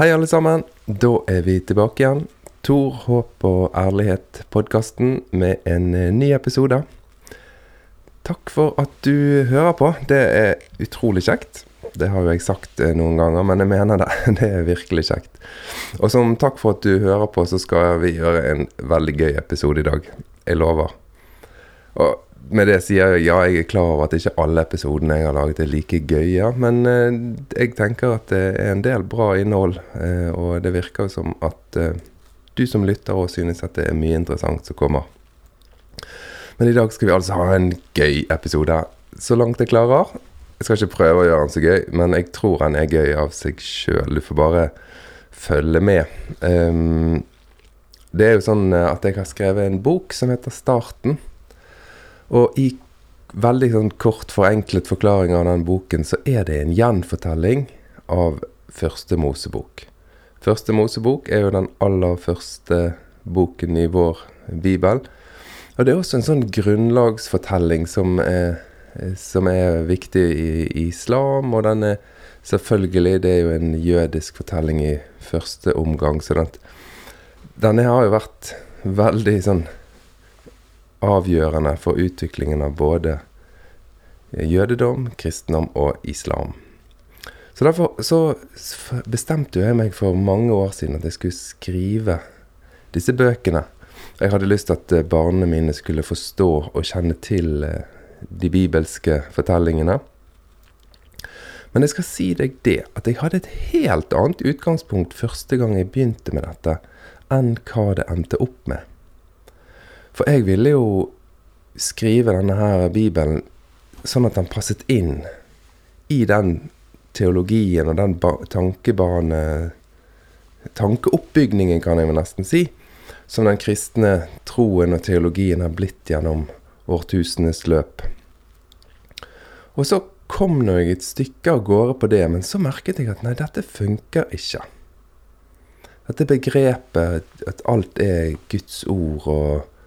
Hei, alle sammen. Da er vi tilbake igjen. Tor, håp og ærlighet-podkasten med en eh, ny episode. Takk for at du hører på. Det er utrolig kjekt. Det har jo jeg sagt eh, noen ganger, men jeg mener det. Det er virkelig kjekt. Og som takk for at du hører på, så skal vi gjøre en veldig gøy episode i dag. Jeg lover. Og med det sier jeg ja, jeg er klar over at ikke alle episodene jeg har laget er like gøye, men eh, jeg tenker at det er en del bra innhold, eh, og det virker som at eh, du som lytter òg synes at det er mye interessant som kommer. Men i dag skal vi altså ha en gøy episode, så langt jeg klarer. Jeg skal ikke prøve å gjøre den så gøy, men jeg tror den er gøy av seg sjøl. Du får bare følge med. Um, det er jo sånn at jeg har skrevet en bok som heter Starten. Og i veldig sånn kort, forenklet forklaring av den boken, så er det en gjenfortelling av Første Mosebok. Første Mosebok er jo den aller første boken i vår bibel. Og det er også en sånn grunnlagsfortelling som er, som er viktig i islam, og den er selvfølgelig Det er jo en jødisk fortelling i første omgang, så den, denne har jo vært veldig sånn avgjørende for utviklingen av både jødedom, kristendom og islam. Så derfor så bestemte jeg meg for mange år siden at jeg skulle skrive disse bøkene. Jeg hadde lyst til at eh, barna mine skulle forstå og kjenne til eh, de bibelske fortellingene. Men jeg skal si deg det, at jeg hadde et helt annet utgangspunkt første gang jeg begynte med dette, enn hva det endte opp med. For jeg ville jo skrive denne her bibelen sånn at den passet inn i den teologien og den tankebane Tankeoppbygningen, kan jeg vel nesten si, som den kristne troen og teologien har blitt gjennom årtusenes løp. Og så kom nå jeg et stykke av gårde på det, men så merket jeg at nei, dette funker ikke. Dette begrepet at alt er Guds ord og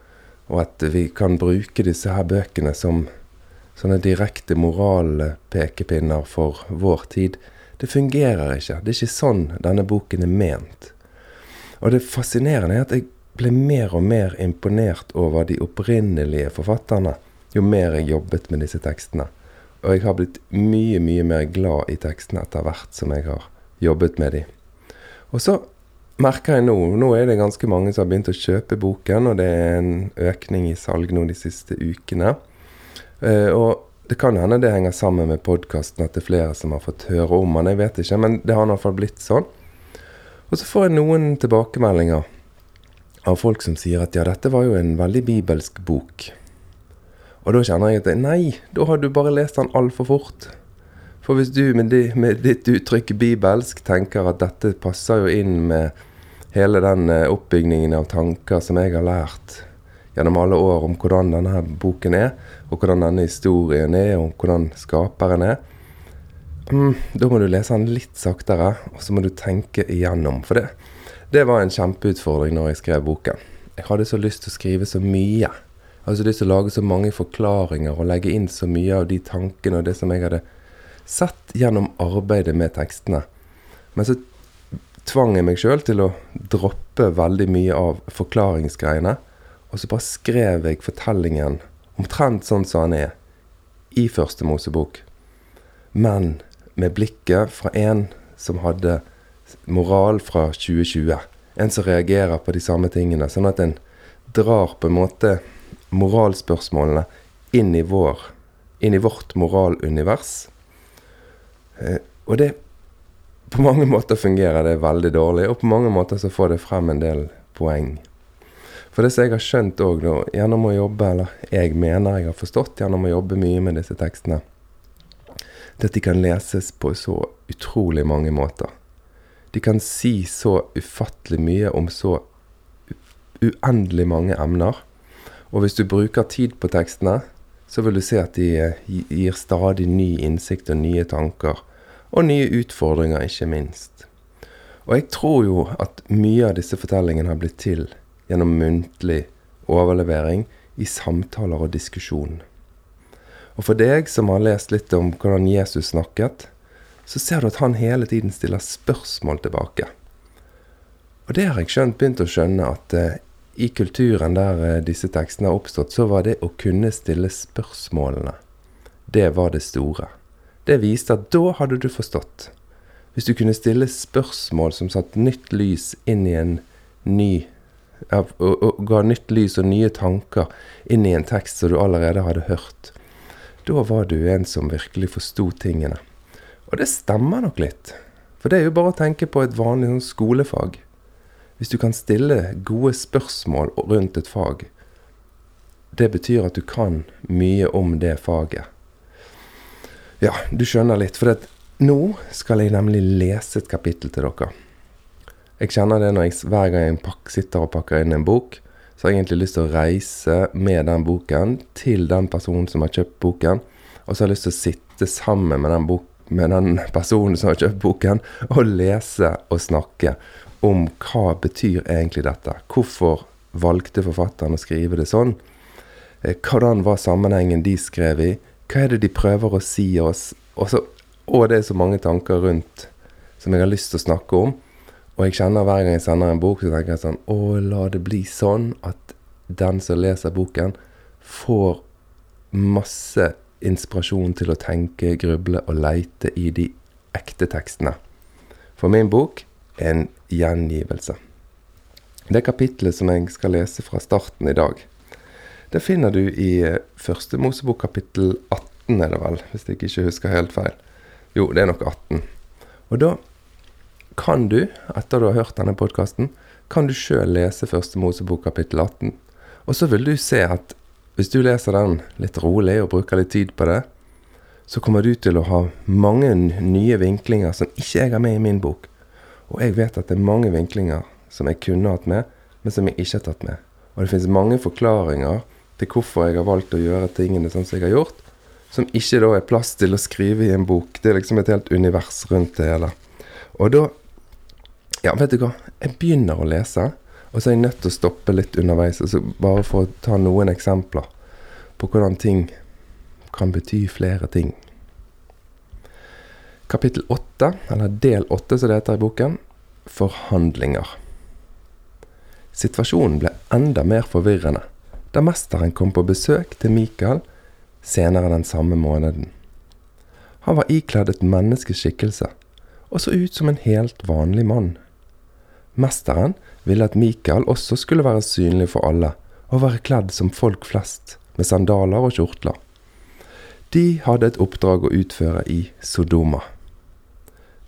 og at vi kan bruke disse her bøkene som sånne direkte moralpekepinner for vår tid. Det fungerer ikke. Det er ikke sånn denne boken er ment. Og det fascinerende er at jeg ble mer og mer imponert over de opprinnelige forfatterne jo mer jeg jobbet med disse tekstene. Og jeg har blitt mye, mye mer glad i tekstene etter hvert som jeg har jobbet med de. Og så merker jeg nå Nå er det ganske mange som har begynt å kjøpe boken, og det er en økning i salg nå de siste ukene. Uh, og det kan hende det henger sammen med podkasten, at det er flere som har fått høre om den. Jeg vet ikke, men det har i hvert fall blitt sånn. Og så får jeg noen tilbakemeldinger av folk som sier at ja, dette var jo en veldig bibelsk bok. Og da kjenner jeg at nei, da har du bare lest den altfor fort. For hvis du med, di, med, ditt uttrykk bibelsk tenker at dette passer jo inn med hele den eh, oppbygningen av tanker som jeg har lært gjennom alle år om hvordan denne boken er, og hvordan denne historien er, og hvordan skaperen er, mm, da må du lese den litt saktere, og så må du tenke igjennom. For det, det var en kjempeutfordring når jeg skrev boken. Jeg hadde så lyst til å skrive så mye. Jeg hadde så lyst til å lage så mange forklaringer og legge inn så mye av de tankene og det som jeg hadde sett gjennom arbeidet med tekstene. Men så tvang jeg meg sjøl til å droppe veldig mye av forklaringsgreiene. Og så bare skrev jeg fortellingen omtrent sånn som han er i Første Mosebok. Men med blikket fra en som hadde moral fra 2020. En som reagerer på de samme tingene. Sånn at en drar på en måte moralspørsmålene inn i, vår, inn i vårt moralunivers. Eh, og det På mange måter fungerer det veldig dårlig, og på mange måter så får det frem en del poeng. For det som jeg har skjønt òg gjennom å jobbe, eller jeg mener jeg har forstått gjennom å jobbe mye med disse tekstene, det at de kan leses på så utrolig mange måter. De kan si så ufattelig mye om så uendelig mange emner. Og hvis du bruker tid på tekstene, så vil du se at de eh, gir stadig ny innsikt og nye tanker og nye utfordringer, ikke minst. Og jeg tror jo at mye av disse fortellingene har blitt til gjennom muntlig overlevering i samtaler og diskusjon. Og for deg som har lest litt om hvordan Jesus snakket, så ser du at han hele tiden stiller spørsmål tilbake. Og det har jeg skjønt, begynt å skjønne, at eh, i kulturen der eh, disse tekstene har oppstått, så var det å kunne stille spørsmålene, det var det store. Det viste at da hadde du forstått. Hvis du kunne stille spørsmål som satte nytt lys inn i en ny og, og ga nytt lys og nye tanker inn i en tekst som du allerede hadde hørt, da var du en som virkelig forsto tingene. Og det stemmer nok litt. For det er jo bare å tenke på et vanlig sånn skolefag. Hvis du kan stille gode spørsmål rundt et fag, det betyr at du kan mye om det faget. Ja, du skjønner litt. For nå skal jeg nemlig lese et kapittel til dere. Jeg kjenner det når jeg, hver gang jeg pak, sitter og pakker inn en bok, så har jeg egentlig lyst til å reise med den boken til den personen som har kjøpt boken. Og så har jeg lyst til å sitte sammen med den, bok, med den personen som har kjøpt boken, og lese og snakke om hva betyr egentlig dette. Hvorfor valgte forfatteren å skrive det sånn? Eh, hvordan var sammenhengen de skrev i? Hva er det de prøver å si oss? Og, så, og det er så mange tanker rundt som jeg har lyst til å snakke om. Og jeg kjenner hver gang jeg sender en bok, så tenker jeg sånn Å, la det bli sånn at den som leser boken, får masse inspirasjon til å tenke, gruble og leite i de ekte tekstene. For min bok en gjengivelse. Det kapitlet som jeg skal lese fra starten i dag, det finner du i eh, første Mosebok kapittel 18, er det vel, hvis jeg ikke husker helt feil. Jo, det er nok 18. Og da kan du, etter du har hørt denne podkasten, kan du sjøl lese Første Mosebok kapittel 18. Og så vil du se at hvis du leser den litt rolig og bruker litt tid på det, så kommer du til å ha mange nye vinklinger som ikke jeg har med i min bok. Og jeg vet at det er mange vinklinger som jeg kunne hatt med, men som jeg ikke har tatt med. Og det finnes mange forklaringer til hvorfor jeg har valgt å gjøre tingene sånn som jeg har gjort, som ikke da er plass til å skrive i en bok. Det er liksom et helt univers rundt det hele. Og da ja, vet du hva. Jeg begynner å lese, og så er jeg nødt til å stoppe litt underveis. Altså bare for å ta noen eksempler på hvordan ting kan bety flere ting. Kapittel åtte, eller del åtte som det heter i boken, forhandlinger. Situasjonen ble enda mer forvirrende da mesteren kom på besøk til Mikael senere den samme måneden. Han var ikledd et menneskes skikkelse og så ut som en helt vanlig mann. Mesteren ville at Mikael også skulle være synlig for alle, og være kledd som folk flest, med sandaler og kjortler. De hadde et oppdrag å utføre i Sodoma.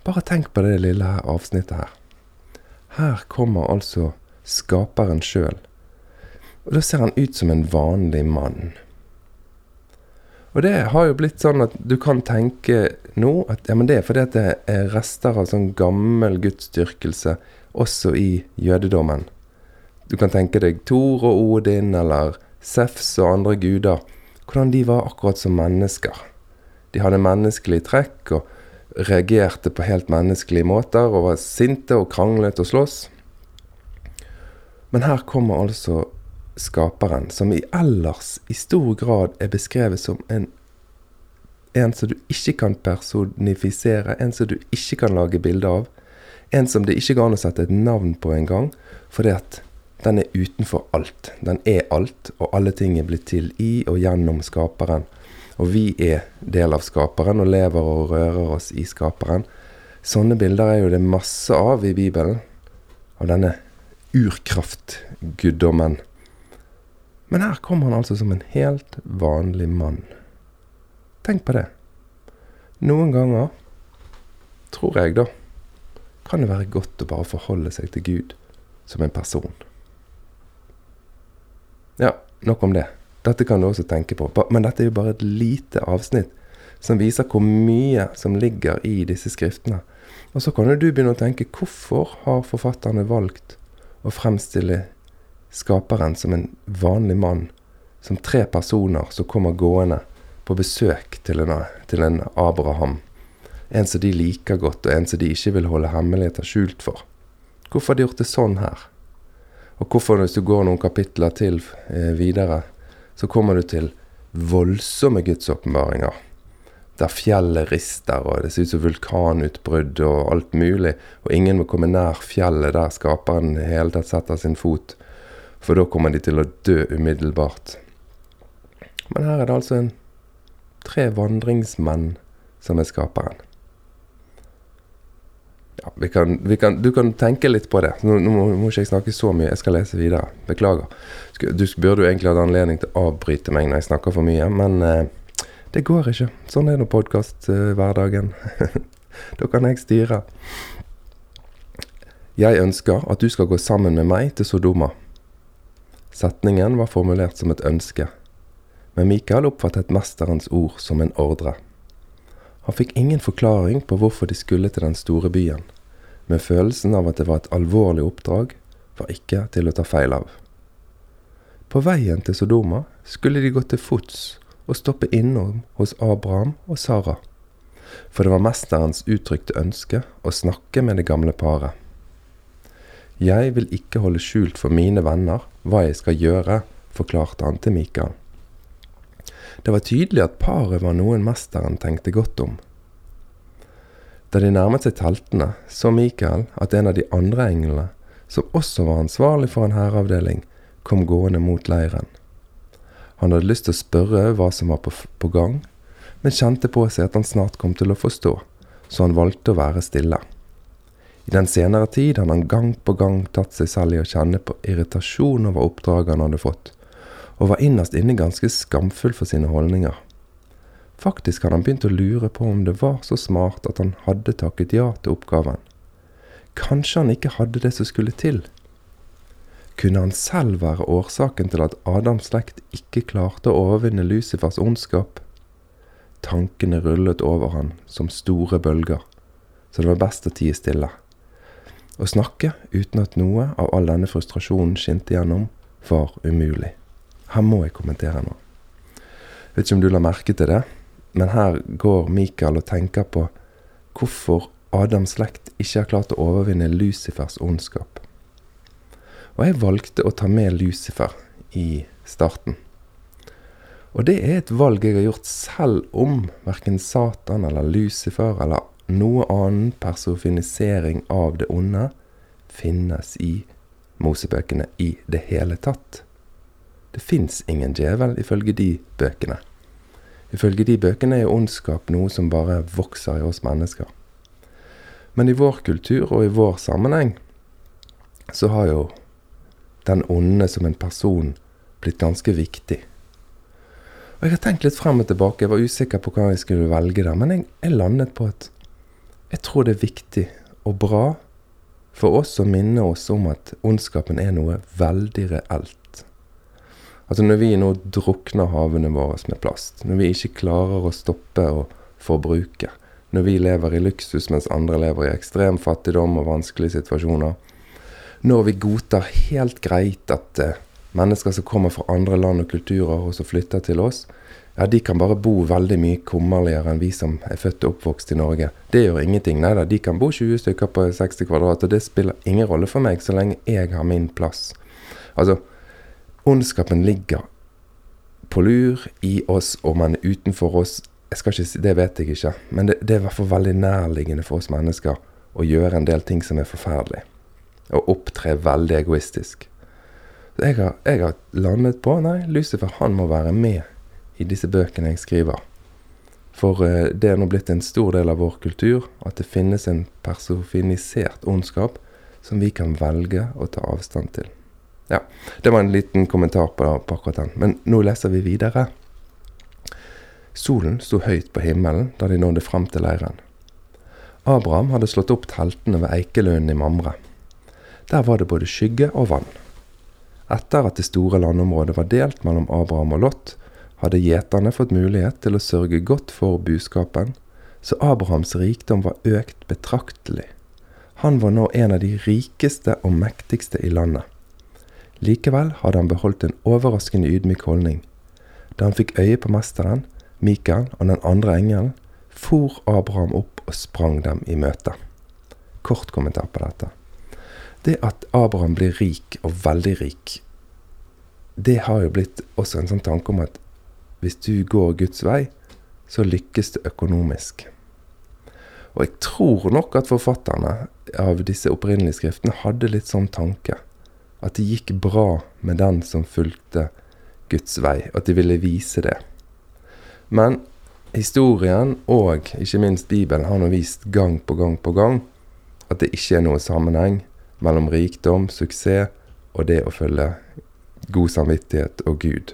Bare tenk på det lille avsnittet her. Her kommer altså skaperen sjøl, og da ser han ut som en vanlig mann. Og det har jo blitt sånn at du kan tenke nå at ja, men det er fordi at det er rester av sånn gammel gudsdyrkelse også i jødedommen. Du kan tenke deg Thor og Odin eller Sefs og andre guder. Hvordan de var akkurat som mennesker. De hadde menneskelige trekk og reagerte på helt menneskelige måter og var sinte og kranglet og slåss. Men her kommer altså skaperen, som i ellers i stor grad er beskrevet som en en som du ikke kan personifisere, en som du ikke kan lage bilde av. En som det ikke går an å sette et navn på engang, fordi at den er utenfor alt. Den er alt, og alle ting er blitt til i og gjennom skaperen. Og vi er del av skaperen og lever og rører oss i skaperen. Sånne bilder er jo det masse av i Bibelen. Av denne urkraftguddommen. Men her kommer han altså som en helt vanlig mann. Tenk på det. Noen ganger, tror jeg, da kan det være godt å bare forholde seg til Gud som en person. Ja, nok om det. Dette kan du også tenke på. Men dette er jo bare et lite avsnitt som viser hvor mye som ligger i disse skriftene. Og så kan du begynne å tenke hvorfor har forfatterne valgt å fremstille skaperen som en vanlig mann, som tre personer som kommer gående på besøk til en, til en Abraham en som de liker godt, og en som de ikke vil holde hemmeligheter skjult for. Hvorfor har de gjort det sånn her? Og hvorfor, hvis du går noen kapitler til eh, videre, så kommer du til voldsomme gudsåpenbaringer. der fjellet rister, og det ser ut som vulkanutbrudd og alt mulig, og ingen må komme nær fjellet der skaperen i hele tatt setter sin fot, for da kommer de til å dø umiddelbart. Men her er det altså en tre vandringsmenn som er skaperen. Ja, vi kan, vi kan, du kan tenke litt på det. Nå, nå må, må ikke jeg snakke så mye, jeg skal lese videre. Beklager. Du burde jo egentlig hatt anledning til å avbryte meg når jeg snakker for mye, men eh, det går ikke. Sånn er nå podkast-hverdagen. da kan jeg styre. Jeg ønsker at du skal gå sammen med meg til Sodoma. Setningen var formulert som et ønske, men Mikael oppfattet mesterens ord som en ordre. Han fikk ingen forklaring på hvorfor de skulle til den store byen, men følelsen av at det var et alvorlig oppdrag, var ikke til å ta feil av. På veien til Sodoma skulle de gå til fots og stoppe innom hos Abraham og Sara, for det var mesterens uttrykte ønske å snakke med det gamle paret. Jeg vil ikke holde skjult for mine venner hva jeg skal gjøre, forklarte han til Mikael. Det var tydelig at paret var noen mesteren tenkte godt om. Da de nærmet seg teltene, så Mikael at en av de andre englene, som også var ansvarlig for en hæravdeling, kom gående mot leiren. Han hadde lyst til å spørre hva som var på, på gang, men kjente på seg at han snart kom til å forstå, så han valgte å være stille. I den senere tid hadde han gang på gang tatt seg selv i å kjenne på irritasjon over oppdraget han hadde fått, og var innerst inne ganske skamfull for sine holdninger. Faktisk hadde han begynt å lure på om det var så smart at han hadde takket ja til oppgaven. Kanskje han ikke hadde det som skulle til? Kunne han selv være årsaken til at Adams slekt ikke klarte å overvinne Lucifers ondskap? Tankene rullet over han som store bølger, så det var best å tie stille. Å snakke uten at noe av all denne frustrasjonen skinte gjennom, var umulig. Her må jeg kommentere noe. Vet ikke om du la merke til det, men her går Mikael og tenker på hvorfor Adams slekt ikke har klart å overvinne Lucifers ondskap. Og jeg valgte å ta med Lucifer i starten. Og det er et valg jeg har gjort selv om verken Satan eller Lucifer eller noe annen personifisering av det onde finnes i Mosebøkene i det hele tatt. Fins ingen djevel, ifølge de bøkene. Ifølge de bøkene er ondskap noe som bare vokser i oss mennesker. Men i vår kultur og i vår sammenheng så har jo den onde som en person blitt ganske viktig. Og Jeg har tenkt litt frem og tilbake, jeg var usikker på hva jeg skulle velge der, men jeg, jeg landet på at jeg tror det er viktig og bra for oss å minne oss om at ondskapen er noe veldig reelt. Altså når vi nå drukner havene våre med plast, når vi ikke klarer å stoppe å forbruke, når vi lever i luksus mens andre lever i ekstrem fattigdom og vanskelige situasjoner, når vi godtar helt greit at eh, mennesker som kommer fra andre land og kulturer og som flytter til oss, ja, de kan bare bo veldig mye kummerligere enn vi som er født og oppvokst i Norge. Det gjør ingenting. Nei da, de kan bo 20 stykker på 60 kvadrat, og det spiller ingen rolle for meg så lenge jeg har min plass. Altså, ondskapen ligger på lur i oss, og man er utenfor oss. Jeg skal ikke si, Det vet jeg ikke, men det, det er i hvert fall veldig nærliggende for oss mennesker å gjøre en del ting som er forferdelig. og opptre veldig egoistisk. Jeg har, jeg har landet på nei, Lucifer han må være med i disse bøkene jeg skriver. For uh, det er nå blitt en stor del av vår kultur at det finnes en personifisert ondskap som vi kan velge å ta avstand til. Ja, det var en liten kommentar på, på akkurat den. Men nå leser vi videre. Solen sto høyt på himmelen da de nådde fram til leiren. Abraham hadde slått opp teltene ved Eikelunden i Mamre. Der var det både skygge og vann. Etter at det store landområdet var delt mellom Abraham og Lot, hadde gjeterne fått mulighet til å sørge godt for buskapen, så Abrahams rikdom var økt betraktelig. Han var nå en av de rikeste og mektigste i landet. Likevel hadde han beholdt en overraskende ydmyk holdning. Da han fikk øye på mesteren, Mikael og den andre engelen, for Abraham opp og sprang dem i møte. Kort kommentar på dette. Det at Abraham blir rik, og veldig rik, det har jo blitt også en sånn tanke om at hvis du går Guds vei, så lykkes det økonomisk. Og jeg tror nok at forfatterne av disse opprinnelige skriftene hadde litt sånn tanke. At det gikk bra med den som fulgte Guds vei, at de ville vise det. Men historien, og ikke minst Bibelen, har nå vist gang på gang på gang at det ikke er noe sammenheng mellom rikdom, suksess og det å følge god samvittighet og Gud.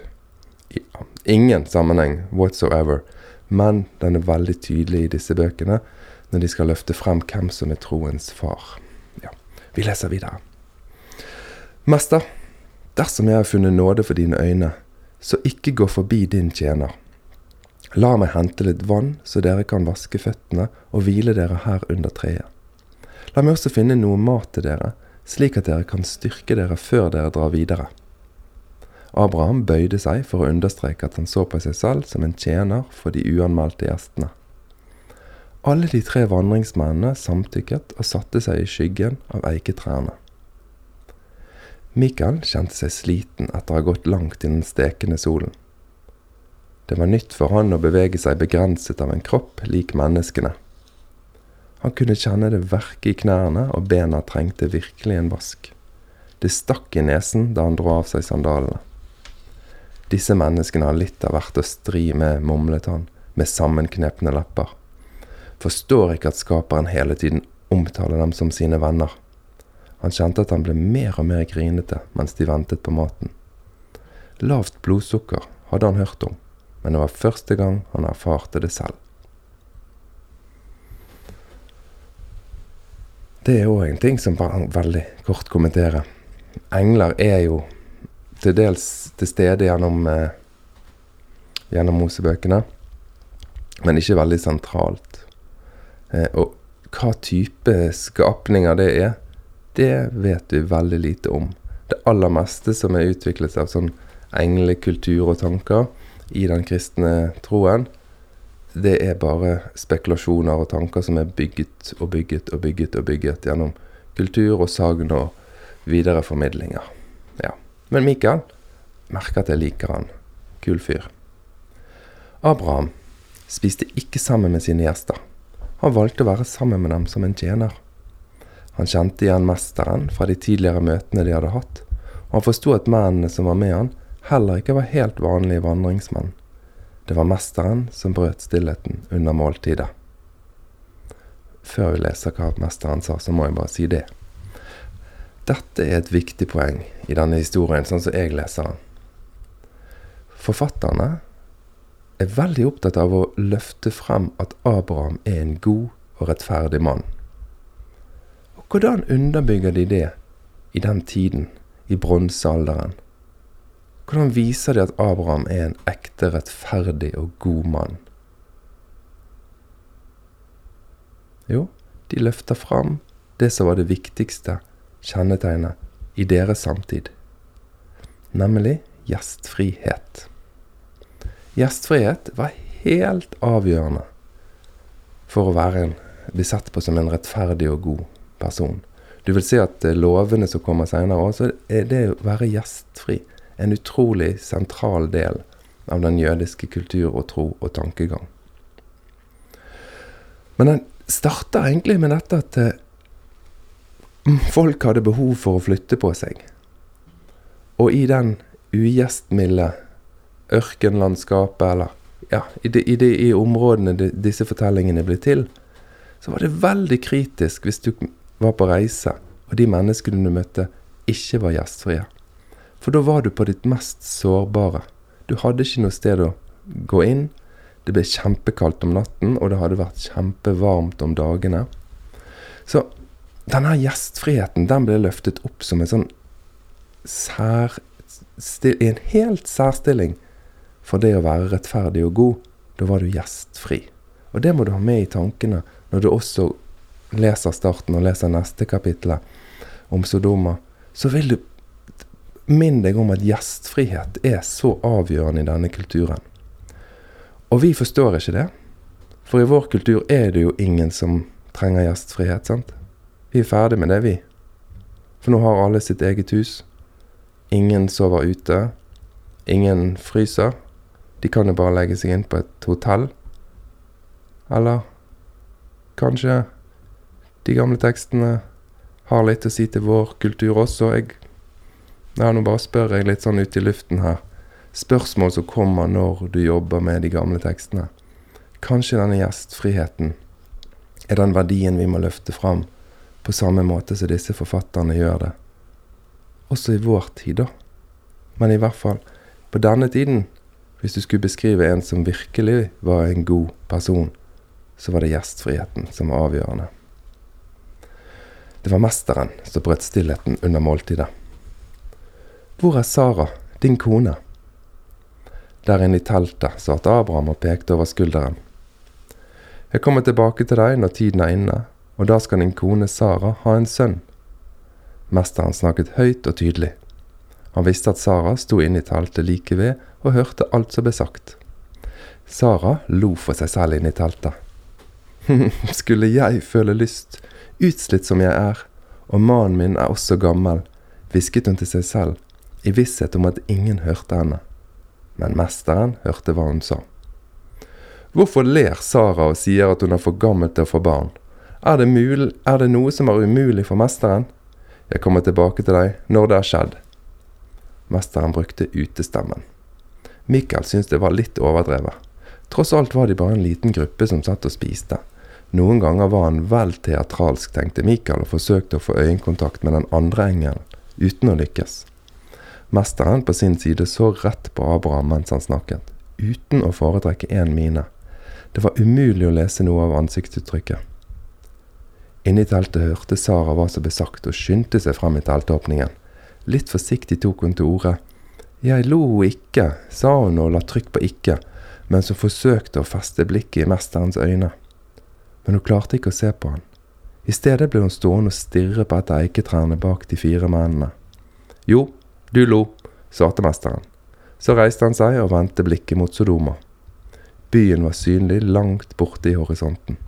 Ingen sammenheng whatsoever, men den er veldig tydelig i disse bøkene når de skal løfte frem hvem som er troens far. Ja, Vi leser videre. Mester, dersom jeg har funnet nåde for dine øyne, så ikke gå forbi din tjener. La meg hente litt vann, så dere kan vaske føttene og hvile dere her under treet. La meg også finne noe mat til dere, slik at dere kan styrke dere før dere drar videre. Abraham bøyde seg for å understreke at han så på seg selv som en tjener for de uanmeldte gjestene. Alle de tre vandringsmennene samtykket og satte seg i skyggen av eiketrærne. Mikael kjente seg sliten etter å ha gått langt i den stekende solen. Det var nytt for han å bevege seg begrenset av en kropp lik menneskene. Han kunne kjenne det verke i knærne, og bena trengte virkelig en vask. Det stakk i nesen da han dro av seg sandalene. Disse menneskene har litt av hvert å stri med, mumlet han, med sammenknepne lepper. Forstår ikke at skaperen hele tiden omtaler dem som sine venner. Han kjente at han ble mer og mer grinete mens de ventet på maten. Lavt blodsukker hadde han hørt om, men det var første gang han erfarte det selv. Det er òg en ting som bare veldig kort kommenterer. Engler er jo til dels til stede gjennom, eh, gjennom Mosebøkene, men ikke veldig sentralt. Eh, og hva type skapninger det er, det vet vi veldig lite om. Det aller meste som er utviklet av sånn englekultur og tanker i den kristne troen, det er bare spekulasjoner og tanker som er bygget og bygget og bygget og bygget gjennom kultur og sagn og videreformidlinger. Ja. Men Mikael merker at jeg liker han. Kul fyr. Abraham spiste ikke sammen med sine gjester. Han valgte å være sammen med dem som en tjener. Han kjente igjen mesteren fra de tidligere møtene de hadde hatt, og han forsto at mennene som var med han, heller ikke var helt vanlige vandringsmenn. Det var mesteren som brøt stillheten under måltidet. Før vi leser hva mesteren sa, så må jeg bare si det. Dette er et viktig poeng i denne historien, sånn som jeg leser den. Forfatterne er veldig opptatt av å løfte frem at Abraham er en god og rettferdig mann. Hvordan underbygger de det i den tiden, i bronsealderen? Hvordan viser de at Abraham er en ekte, rettferdig og god mann? Jo, de løfter fram det som var det viktigste kjennetegnet i deres samtid, nemlig gjestfrihet. Gjestfrihet var helt avgjørende for å være en, bli sett på som en rettferdig og god person. Du vil se at lovene som kommer seinere òg, er det å være gjestfri en utrolig sentral del av den jødiske kultur og tro og tankegang. Men den starter egentlig med dette at Folk hadde behov for å flytte på seg. Og i den ugjestmilde ørkenlandskapet, eller ja, i, de, i, de, i områdene de, disse fortellingene ble til, så var det veldig kritisk hvis du var på reise, og de menneskene du møtte, ikke var gjestfrie. For da var du på ditt mest sårbare. Du hadde ikke noe sted å gå inn. Det ble kjempekaldt om natten, og det hadde vært kjempevarmt om dagene. Så denne gjestfriheten den ble løftet opp som en sånn sær... I en helt særstilling for det å være rettferdig og god. Da var du gjestfri. Og det må du ha med i tankene når du også leser starten og leser neste kapittel om Sodoma. Så vil du minne deg om at gjestfrihet er så avgjørende i denne kulturen. Og vi forstår ikke det. For i vår kultur er det jo ingen som trenger gjestfrihet, sant? Vi er ferdig med det, vi. For nå har alle sitt eget hus. Ingen sover ute. Ingen fryser. De kan jo bare legge seg inn på et hotell Eller kanskje de gamle tekstene har litt å si til vår kultur også. Jeg ja, nå bare spør jeg litt sånn ut i luften her. Spørsmål som kommer når du jobber med de gamle tekstene. Kanskje denne gjestfriheten er den verdien vi må løfte fram, på samme måte som disse forfatterne gjør det. Også i vår tid, da. Men i hvert fall på denne tiden, hvis du skulle beskrive en som virkelig var en god person, så var det gjestfriheten som var avgjørende. Det var mesteren som brøt stillheten under måltidet. Hvor er Sara, din kone? Der inne i teltet satt Abraham og pekte over skulderen. Jeg kommer tilbake til deg når tiden er inne, og da skal din kone Sara ha en sønn. Mesteren snakket høyt og tydelig. Han visste at Sara sto inne i teltet like ved og hørte alt som ble sagt. Sara lo for seg selv inne i teltet. Skulle jeg føle lyst, utslitt som jeg er, og mannen min er også gammel, hvisket hun til seg selv, i visshet om at ingen hørte henne. Men mesteren hørte hva hun sa. Hvorfor ler Sara og sier at hun er for gammel til å få barn? Er det, mul er det noe som er umulig for mesteren? Jeg kommer tilbake til deg når det har skjedd. Mesteren brukte utestemmen. Michael syntes det var litt overdrevet. Tross alt var de bare en liten gruppe som satt og spiste. Noen ganger var han vel teatralsk, tenkte Michael, og forsøkte å få øyekontakt med den andre engelen, uten å lykkes. Mesteren på sin side så rett på Abraham mens han snakket, uten å foretrekke én mine. Det var umulig å lese noe av ansiktsuttrykket. Inne i teltet hørte Sara hva som ble sagt, og skyndte seg frem i teltåpningen. Litt forsiktig tok hun til orde. Jeg lo ikke, sa hun og la trykk på ikke, mens hun forsøkte å feste blikket i mesterens øyne. Men hun klarte ikke å se på han. I stedet ble hun stående og stirre på et av eiketrærne bak de fire mennene. Jo, du lo, svarte mesteren. Så reiste han seg og vendte blikket mot Sodoma. Byen var synlig langt borte i horisonten.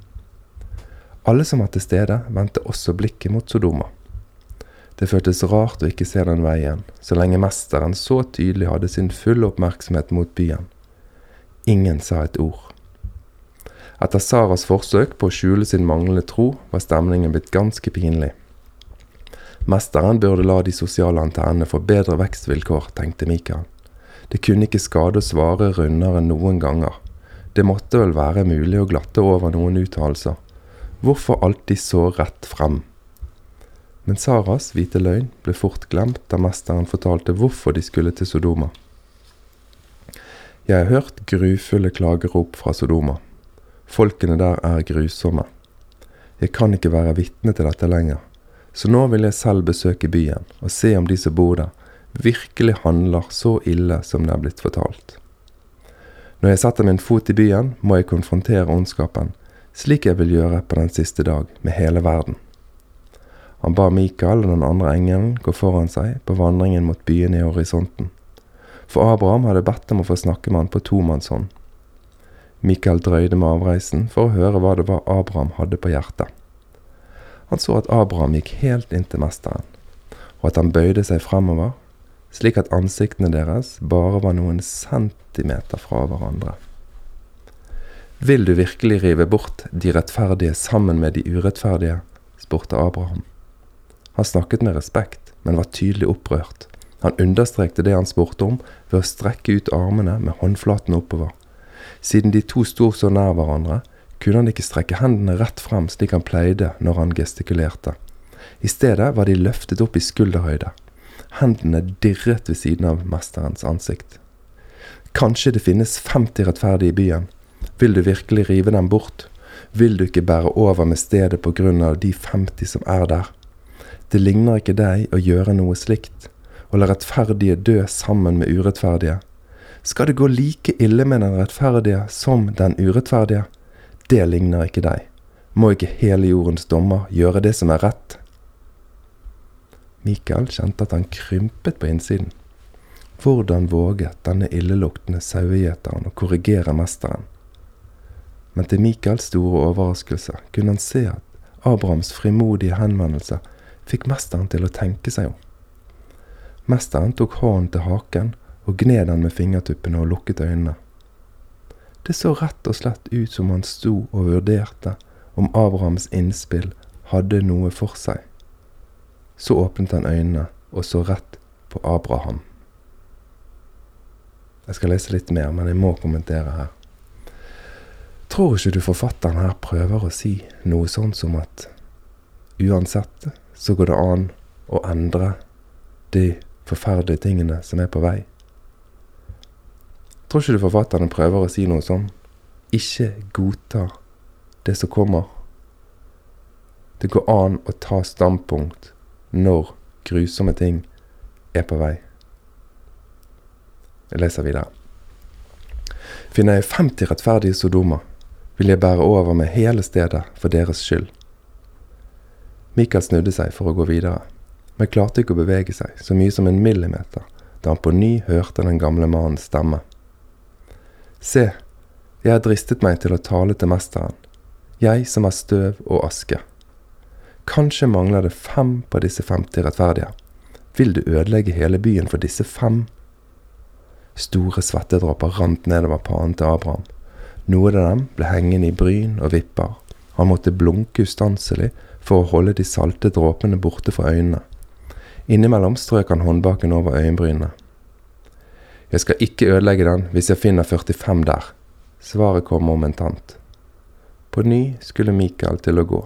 Alle som var til stede, vendte også blikket mot Sodoma. Det føltes rart å ikke se den veien, så lenge mesteren så tydelig hadde sin fulle oppmerksomhet mot byen. Ingen sa et ord. Etter Saras forsøk på å skjule sin manglende tro, var stemningen blitt ganske pinlig. Mesteren burde la de sosiale antennene få bedre vekstvilkår, tenkte Mikael. Det kunne ikke skade å svare rundere enn noen ganger. Det måtte vel være mulig å glatte over noen uttalelser. Hvorfor alltid så rett frem? Men Saras hvite løgn ble fort glemt da mesteren fortalte hvorfor de skulle til Sodoma. Jeg har hørt grufulle klagerop fra Sodoma. Folkene der er grusomme. Jeg kan ikke være vitne til dette lenger, så nå vil jeg selv besøke byen og se om de som bor der, virkelig handler så ille som det er blitt fortalt. Når jeg setter min fot i byen, må jeg konfrontere ondskapen, slik jeg vil gjøre på den siste dag, med hele verden. Han ba Mikael og den andre engelen gå foran seg på vandringen mot byene i horisonten. For Abraham hadde bedt om å få snakke med han på tomannshånd. Mikael drøyde med avreisen for å høre hva det var Abraham hadde på hjertet. Han så at Abraham gikk helt inn til mesteren, og at han bøyde seg fremover slik at ansiktene deres bare var noen centimeter fra hverandre. Vil du virkelig rive bort de rettferdige sammen med de urettferdige? spurte Abraham. Han snakket med respekt, men var tydelig opprørt. Han understrekte det han spurte om, ved å strekke ut armene med håndflatene oppover. Siden de to sto så nær hverandre, kunne han ikke strekke hendene rett frem slik han pleide når han gestikulerte. I stedet var de løftet opp i skulderhøyde. Hendene dirret ved siden av mesterens ansikt. Kanskje det finnes 50 rettferdige i byen. Vil du virkelig rive dem bort? Vil du ikke bære over med stedet på grunn av de 50 som er der? Det ligner ikke deg å gjøre noe slikt, å la rettferdige dø sammen med urettferdige. Skal det gå like ille med den rettferdige som den urettferdige? Det ligner ikke deg. Må ikke hele jordens dommer gjøre det som er rett? Mikael kjente at han krympet på innsiden. Hvordan våget denne illeluktende sauegjeteren å korrigere mesteren? Men til Michaels store overraskelse kunne han se at Abrahams frimodige henvendelse fikk mesteren til å tenke seg om. Mesteren tok hånden til haken og gned den med fingertuppene og lukket øynene. Det så rett og slett ut som han sto og vurderte om Abrahams innspill hadde noe for seg. Så åpnet han øynene og så rett på Abraham. Jeg skal lese litt mer, men jeg må kommentere her. Tror ikke du forfatteren her prøver å si noe sånn som at uansett så går det an å endre de forferdelige tingene som er på vei? Tror ikke du forfatterne prøver å si noe sånn? Ikke godta det som kommer. Det går an å ta standpunkt når grusomme ting er på vei. Jeg leser videre. Finner jeg 50 rettferdige sodomer, vil jeg bære over med hele stedet for deres skyld. Michael snudde seg for å gå videre, men klarte ikke å bevege seg så mye som en millimeter da han på ny hørte den gamle mannens stemme. Se, jeg har dristet meg til å tale til mesteren, jeg som er støv og aske. Kanskje mangler det fem på disse 50 rettferdige. Vil du ødelegge hele byen for disse fem? Store svettedråper rant nedover pannen til Abraham. Noen av dem ble hengende i bryn og vipper. Han måtte blunke ustanselig for å holde de salte dråpene borte fra øynene. Innimellom strøk han håndbaken over øyenbrynene. Jeg skal ikke ødelegge den hvis jeg finner 45 der. Svaret kom momentant. På ny skulle Mikael til å gå,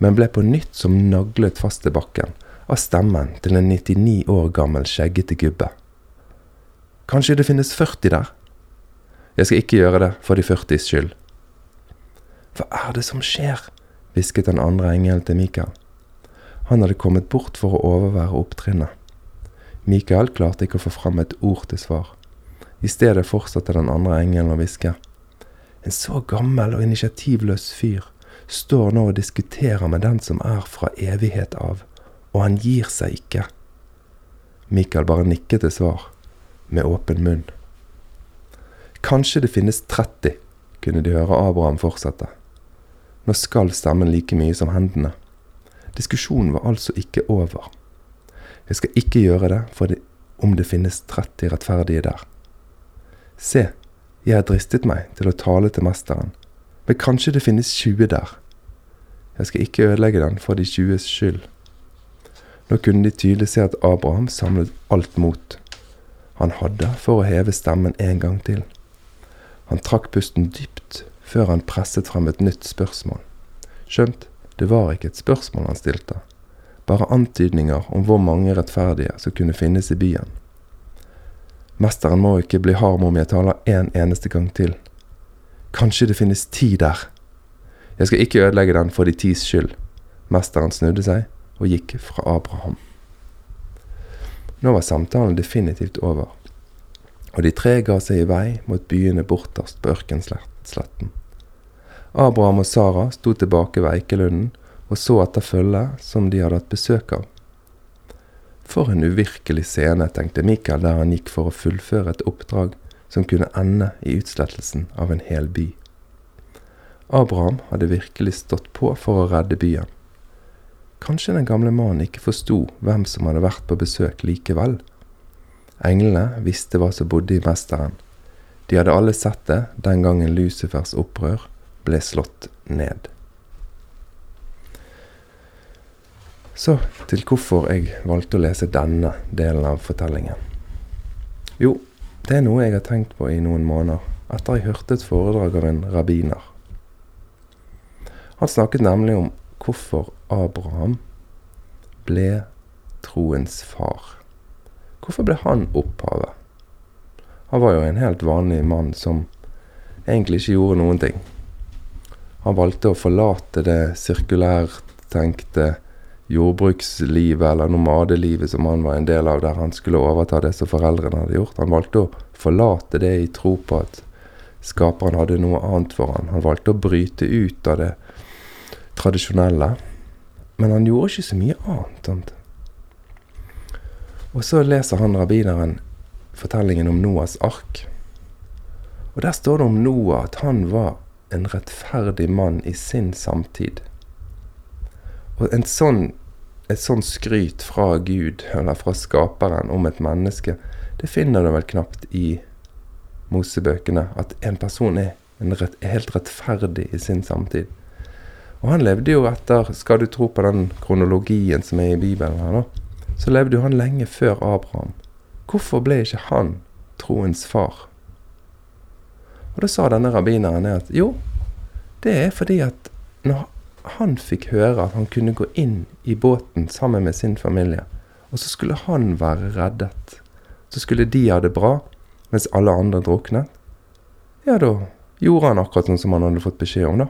men ble på nytt som naglet fast til bakken av stemmen til en 99 år gammel skjeggete gubbe. Kanskje det finnes 40 der? Jeg skal ikke gjøre det for de 40s skyld. Hva er det som skjer? hvisket den andre engelen til Mikael. Han hadde kommet bort for å overvære opptrinnet. Mikael klarte ikke å få fram et ord til svar. I stedet fortsatte den andre engelen å hviske. En så gammel og initiativløs fyr står nå og diskuterer med den som er fra evighet av, og han gir seg ikke. Mikael bare nikket til svar med åpen munn. Kanskje det finnes 30, kunne de høre Abraham fortsette. Nå skal stemmen like mye som hendene. Diskusjonen var altså ikke over. Jeg skal ikke gjøre det for det, om det finnes 30 rettferdige der. Se, jeg har dristet meg til å tale til mesteren, men kanskje det finnes 20 der. Jeg skal ikke ødelegge den for de 20s skyld. Nå kunne de tydelig se at Abraham samlet alt mot han hadde for å heve stemmen en gang til. Han trakk pusten dypt før han presset frem et nytt spørsmål. Skjønt, det var ikke et spørsmål han stilte, bare antydninger om hvor mange rettferdige som kunne finnes i byen. Mesteren må ikke bli harm om jeg taler en eneste gang til. Kanskje det finnes ti der. Jeg skal ikke ødelegge den for de tis skyld. Mesteren snudde seg og gikk fra Abraham. Nå var samtalen definitivt over, og de tre ga seg i vei mot byene borterst på ørkensletten. Abraham og Sara sto tilbake ved Eikelunden og så etter følget som de hadde hatt besøk av. For en uvirkelig scene, tenkte Mikael der han gikk for å fullføre et oppdrag som kunne ende i utslettelsen av en hel by. Abraham hadde virkelig stått på for å redde byen. Kanskje den gamle mannen ikke forsto hvem som hadde vært på besøk likevel. Englene visste hva som bodde i mesteren. De hadde alle sett det den gangen Lucifers opprør ble slått ned. Så til hvorfor jeg valgte å lese denne delen av fortellingen. Jo, det er noe jeg har tenkt på i noen måneder, etter jeg hørte et foredrag av en rabbiner. Han snakket nemlig om hvorfor Abraham ble troens far. Hvorfor ble han opphavet? Han var jo en helt vanlig mann som egentlig ikke gjorde noen ting. Han valgte å forlate det sirkulærtenkte jordbrukslivet eller nomadelivet som han var en del av, der han skulle overta det som foreldrene hadde gjort. Han valgte å forlate det i tro på at skaperen hadde noe annet for han. Han valgte å bryte ut av det tradisjonelle. Men han gjorde ikke så mye annet. Sant? Og så leser han rabbineren fortellingen om Noas ark. Og der står det om Noah at han var en rettferdig mann i sin samtid. Og en sånn, et sånn skryt fra Gud, eller fra skaperen, om et menneske, det finner du vel knapt i Mosebøkene at en person er, en rett, helt rettferdig i sin samtid. Og han levde jo etter, skal du tro på den kronologien som er i Bibelen her, da, så levde jo han lenge før Abraham. Hvorfor ble ikke han troens far? Og da sa denne rabbineren at jo, det er fordi at når han fikk høre at han kunne gå inn i båten sammen med sin familie, og så skulle han være reddet, så skulle de ha det bra, mens alle andre druknet, ja, da gjorde han akkurat sånn som han hadde fått beskjed om, da.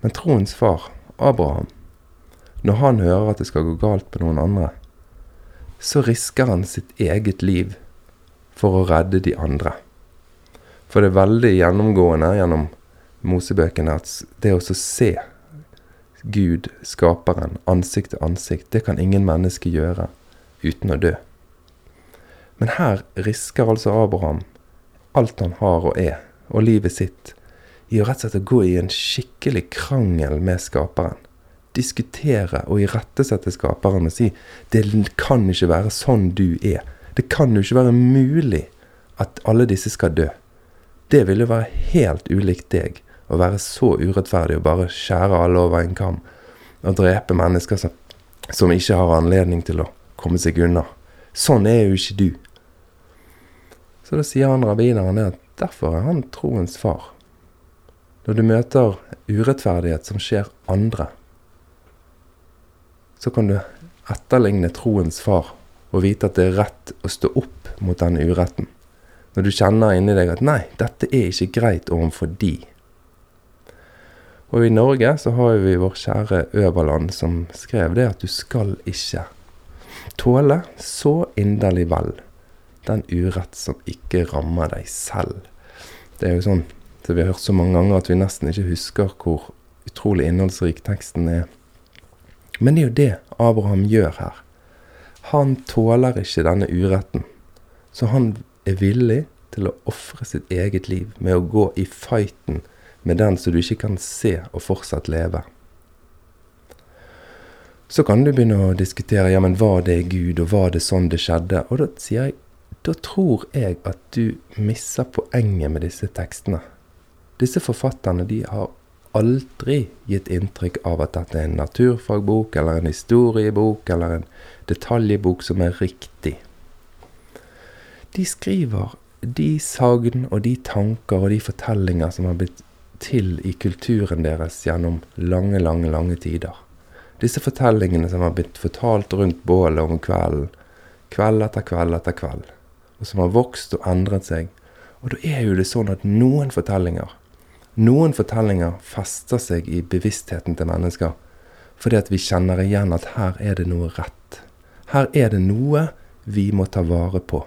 Men troens far, Abraham, når han hører at det skal gå galt på noen andre, så risker han sitt eget liv for å redde de andre. For det er veldig gjennomgående gjennom Mosebøkene at det å se Gud, skaperen, ansikt til ansikt, det kan ingen menneske gjøre uten å dø. Men her risker altså Abraham alt han har og er, og livet sitt, i å rett og slett gå i en skikkelig krangel med skaperen. Diskutere og irettesette skaperen og si 'Det kan ikke være sånn du er'. Det kan jo ikke være mulig at alle disse skal dø. Det ville være helt ulikt deg å være så urettferdig og bare skjære alle over en kam. Og drepe mennesker som, som ikke har anledning til å komme seg unna. Sånn er jo ikke du. Så da sier han rabbineren at derfor er han troens far. Når du møter urettferdighet som skjer andre, så kan du etterligne troens far og vite at det er rett å stå opp mot den uretten. Når du kjenner inni deg at 'nei, dette er ikke greit overfor de'. Og i Norge så har vi vår kjære Øverland som skrev det at du skal ikke tåle så inderlig vel den urett som ikke rammer deg selv. Det er jo sånn det vi har hørt så mange ganger at vi nesten ikke husker hvor utrolig innholdsrik teksten er. Men det er jo det Abraham gjør her. Han tåler ikke denne uretten. Så han er villig til å ofre sitt eget liv med å gå i fighten med den som du ikke kan se og fortsatt leve. Så kan du begynne å diskutere ja, men var det Gud, og var det sånn det skjedde? Og da sier jeg da tror jeg at du misser poenget med disse tekstene. Disse forfatterne de har aldri gitt inntrykk av at dette er en naturfagbok eller en historiebok eller en detaljbok som er riktig. De skriver de sagn og de tanker og de fortellinger som har blitt til i kulturen deres gjennom lange, lange, lange tider. Disse fortellingene som har blitt fortalt rundt bålet om kvelden, kveld etter kveld etter kveld, og som har vokst og endret seg. Og da er jo det sånn at noen fortellinger noen fortellinger fester seg i bevisstheten til mennesker fordi at vi kjenner igjen at her er det noe rett. Her er det noe vi må ta vare på.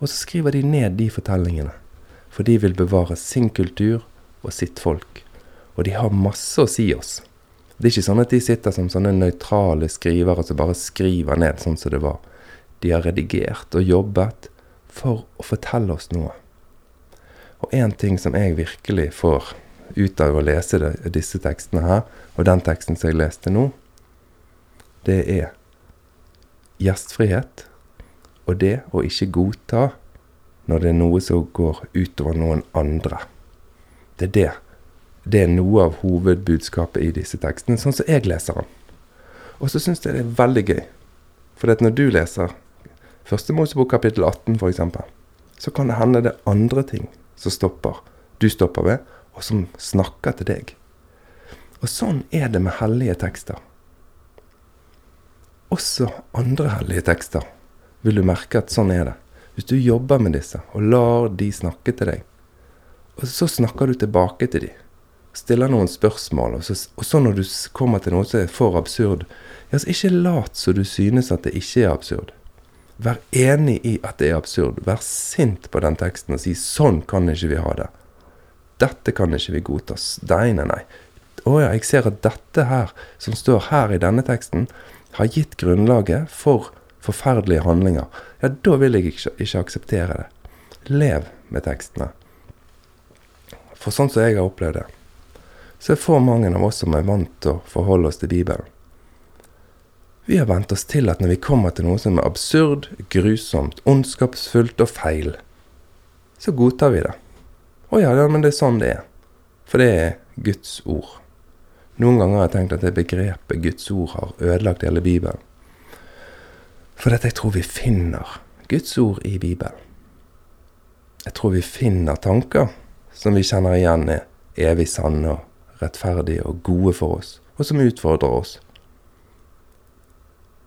Og så skriver de ned de fortellingene, for de vil bevare sin kultur og sitt folk. Og de har masse å si oss. Det er ikke sånn at de sitter som sånne nøytrale skrivere som bare skriver ned sånn som det var. De har redigert og jobbet for å fortelle oss noe. Og én ting som jeg virkelig får ut av å lese det, disse tekstene her, og den teksten som jeg leste nå, det er gjestfrihet og det å ikke godta når det er noe som går utover noen andre. Det er det. Det er noe av hovedbudskapet i disse tekstene, sånn som jeg leser den. Og så syns jeg det er veldig gøy. For når du leser Første Mosebok kapittel 18 f.eks., så kan det hende det er andre ting som stopper, du stopper ved, og som snakker til deg. Og sånn er det med hellige tekster. Også andre hellige tekster vil du merke at sånn er det. Hvis du jobber med disse og lar de snakke til deg, og så snakker du tilbake til dem. stiller noen spørsmål, og så, og så når du kommer til noe som er for absurd, ja, så ikke lat som du synes at det ikke er absurd. Vær enig i at det er absurd. Vær sint på den teksten og si 'sånn kan ikke vi ha det'. Dette kan ikke vi godta. Nei, nei, nei. Å ja, jeg ser at dette her, som står her i denne teksten, har gitt grunnlaget for forferdelige handlinger. Ja, da vil jeg ikke, ikke akseptere det. Lev med tekstene. For sånn som jeg har opplevd det, så er for mange av oss som er vant til å forholde oss til Bibelen, vi har vent oss til at når vi kommer til noe som er absurd, grusomt, ondskapsfullt og feil, så godtar vi det. Å ja, ja, men det er sånn det er. For det er Guds ord. Noen ganger har jeg tenkt at det begrepet Guds ord har ødelagt hele Bibelen. For dette jeg tror vi finner Guds ord i Bibelen. Jeg tror vi finner tanker som vi kjenner igjen er evig sanne og rettferdige og gode for oss, og som utfordrer oss.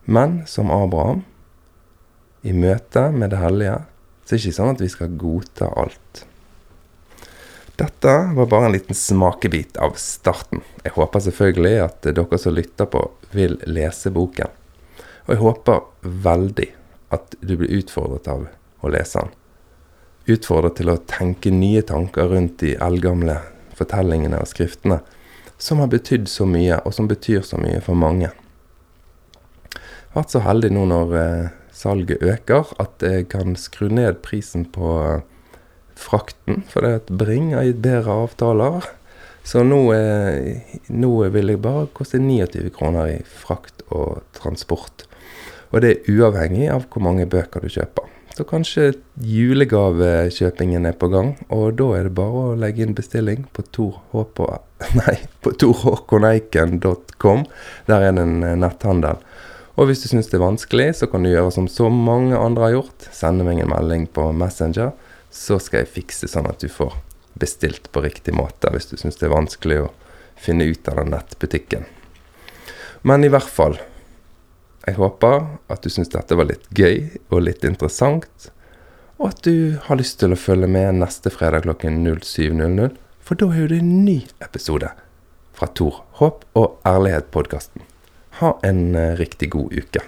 Men som Abraham, i møte med det hellige, så er det ikke sånn at vi skal godta alt. Dette var bare en liten smakebit av starten. Jeg håper selvfølgelig at dere som lytter på, vil lese boken. Og jeg håper veldig at du blir utfordret av å lese den. Utfordret til å tenke nye tanker rundt de eldgamle fortellingene og skriftene som har betydd så mye, og som betyr så mye for mange. Jeg har vært så heldig nå når eh, salget øker, at jeg kan skru ned prisen på frakten. For det at Bring har gitt bedre avtaler. Så nå, eh, nå vil jeg bare koste 29 kroner i frakt og transport. Og det er uavhengig av hvor mange bøker du kjøper. Så kanskje julegavekjøpingen er på gang, og da er det bare å legge inn bestilling på torhåkoneiken.com. Der er det en eh, netthandel. Og hvis du syns det er vanskelig, så kan du gjøre som så mange andre har gjort. Sende meg en melding på Messenger, så skal jeg fikse sånn at du får bestilt på riktig måte hvis du syns det er vanskelig å finne ut av den nettbutikken. Men i hvert fall Jeg håper at du syns dette var litt gøy og litt interessant, og at du har lyst til å følge med neste fredag klokken 07.00, for da er det en ny episode fra Tor Håp og ærlighet-podkasten. Ha en eh, riktig god uke.